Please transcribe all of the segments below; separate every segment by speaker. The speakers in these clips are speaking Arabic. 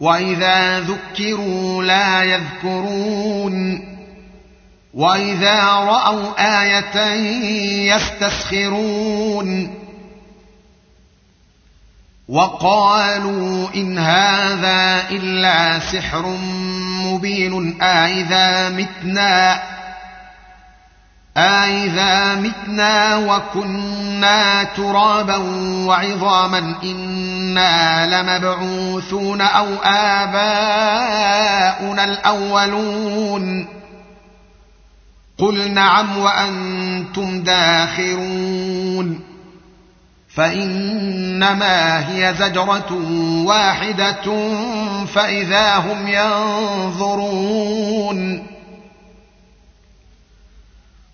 Speaker 1: واذا ذكروا لا يذكرون واذا راوا إيه يستسخرون وقالوا ان هذا الا سحر مبين أإذا متنا أإذا متنا وكنا ترابا وعظاما إنا لمبعوثون أو آباؤنا الأولون قل نعم وأنتم داخرون فإنما هي زجرة واحدة فإذا هم ينظرون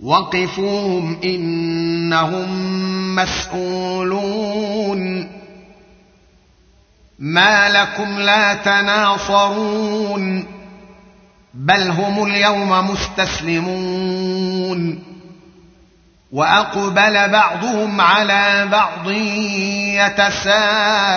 Speaker 1: وقفوهم انهم مسئولون ما لكم لا تناصرون بل هم اليوم مستسلمون واقبل بعضهم على بعض يتساءلون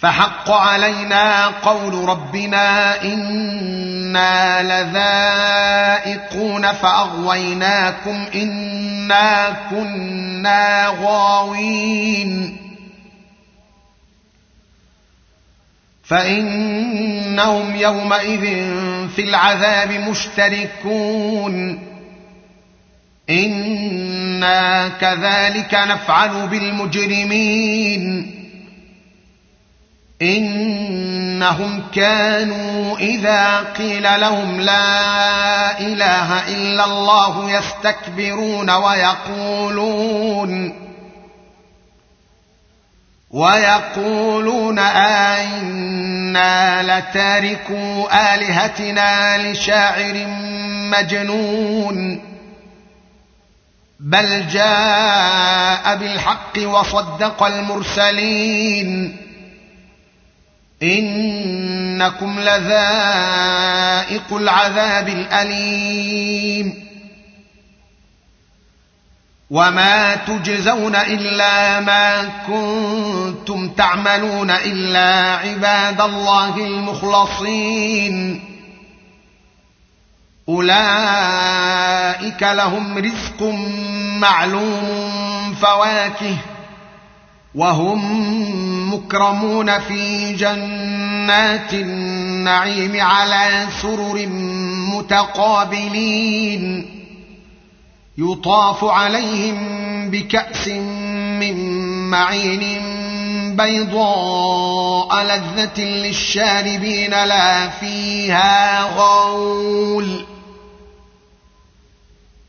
Speaker 1: فحق علينا قول ربنا إنا لذائقون فأغويناكم إنا كنا غاوين. فإنهم يومئذ في العذاب مشتركون. إنا كذلك نفعل بالمجرمين. إنهم كانوا إذا قيل لهم لا إله إلا الله يستكبرون ويقولون ويقولون أئنا لتاركوا آلهتنا لشاعر مجنون بل جاء بالحق وصدق المرسلين إنكم لذائق العذاب الأليم. وما تجزون إلا ما كنتم تعملون إلا عباد الله المخلصين. أولئك لهم رزق معلوم فواكه وهم مكرمون في جنات النعيم على سرر متقابلين. يطاف عليهم بكأس من معين بيضاء لذة للشاربين لا فيها غول.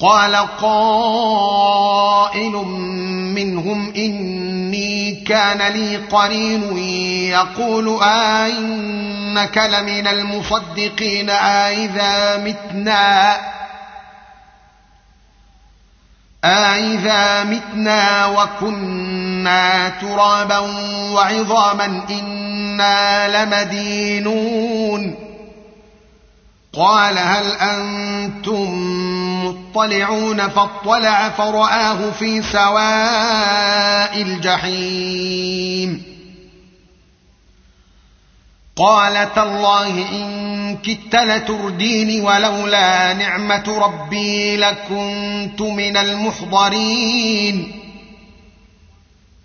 Speaker 1: قال قائل منهم إني كان لي قرين يقول أئنك لمن المصدقين أئذا متنا أئذا متنا وكنا ترابا وعظاما إنا لمدينون قال هل أنتم مطلعون فاطلع فرآه في سواء الجحيم. قال تالله إن كدت لترديني ولولا نعمة ربي لكنت من المحضرين.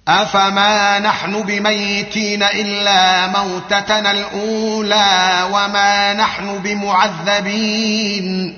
Speaker 1: أفما نحن بميتين إلا موتتنا الأولى وما نحن بمعذبين.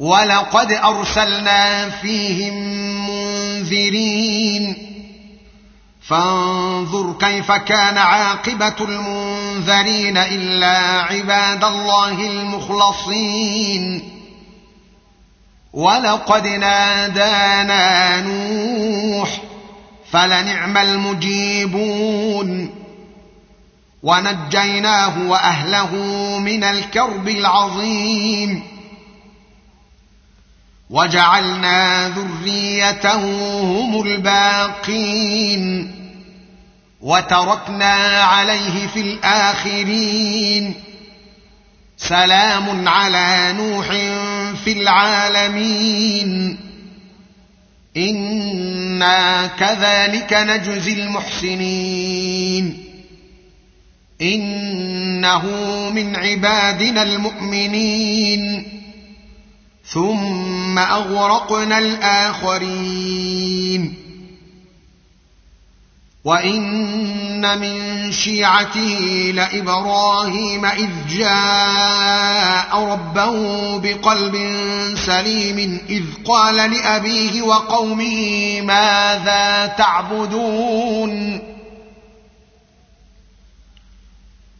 Speaker 1: ولقد أرسلنا فيهم منذرين. فانظر كيف كان عاقبة المنذرين إلا عباد الله المخلصين. ولقد نادانا نوح فلنعم المجيبون. ونجيناه وأهله من الكرب العظيم. وجعلنا ذريته هم الباقين وتركنا عليه في الآخرين. سلام على نوح في العالمين. إنا كذلك نجزي المحسنين. إنه من عبادنا المؤمنين. ثم أغرقنا الآخرين. وإن من شيعته لإبراهيم إذ جاء ربه بقلب سليم إذ قال لأبيه وقومه ماذا تعبدون؟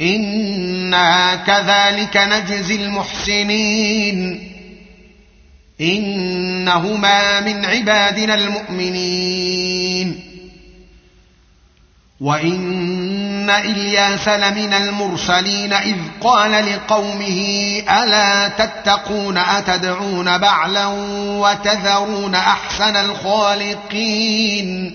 Speaker 1: أنا كذلك نجزي المحسنين انهما من عبادنا المؤمنين وان الياس لمن المرسلين اذ قال لقومه الا تتقون اتدعون بعلا وتذرون احسن الخالقين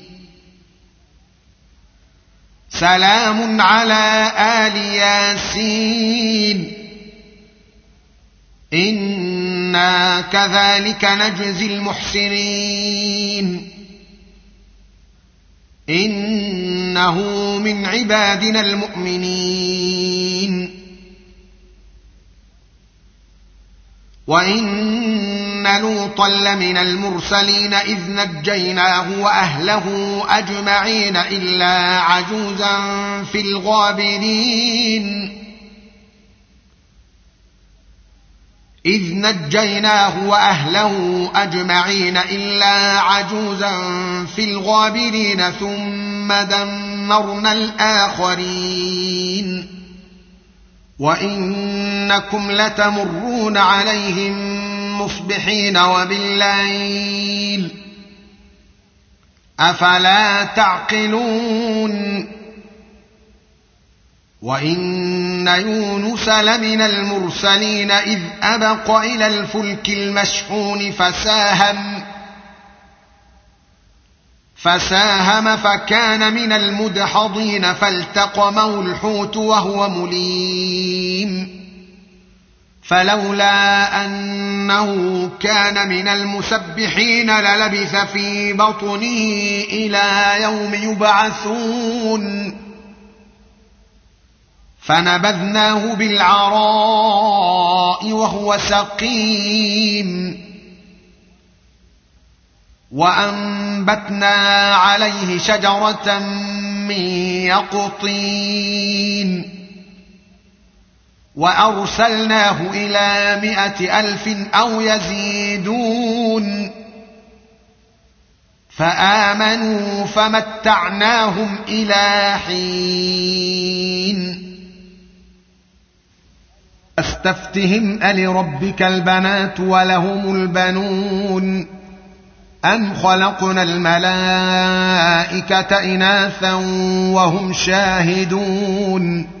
Speaker 1: سلام على آل ياسين. إنا كذلك نجزي المحسنين. إنه من عبادنا المؤمنين. وإن وان لوطا لمن المرسلين اذ نجيناه واهله اجمعين الا عجوزا في الغابرين. اذ نجيناه واهله اجمعين الا عجوزا في الغابرين ثم دمرنا الاخرين. وانكم لتمرون عليهم مصبحين وبالليل أفلا تعقلون وإن يونس لمن المرسلين إذ أبق إلى الفلك المشحون فساهم فساهم فكان من المدحضين فالتقمه الحوت وهو مليم فلولا أنه كان من المسبحين للبث في بطنه إلى يوم يبعثون. فنبذناه بالعراء وهو سقيم. وأنبتنا عليه شجرة من يقطين. وأرسلناه إلى مائه ألف أو يزيدون. فآمنوا فمتعناهم إلى حين. أستفتهم ألربك البنات ولهم البنون. أم خلقنا الملائكة إناثا وهم شاهدون.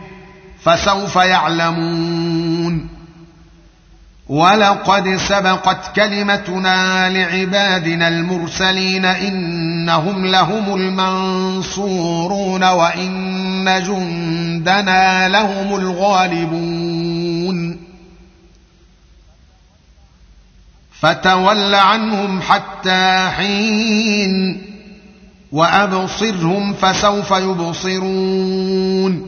Speaker 1: فسوف يعلمون. ولقد سبقت كلمتنا لعبادنا المرسلين إنهم لهم المنصورون وإن جندنا لهم الغالبون. فتول عنهم حتى حين وأبصرهم فسوف يبصرون.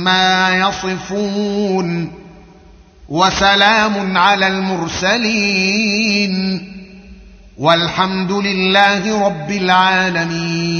Speaker 1: عما يصفون وسلام على المرسلين والحمد لله رب العالمين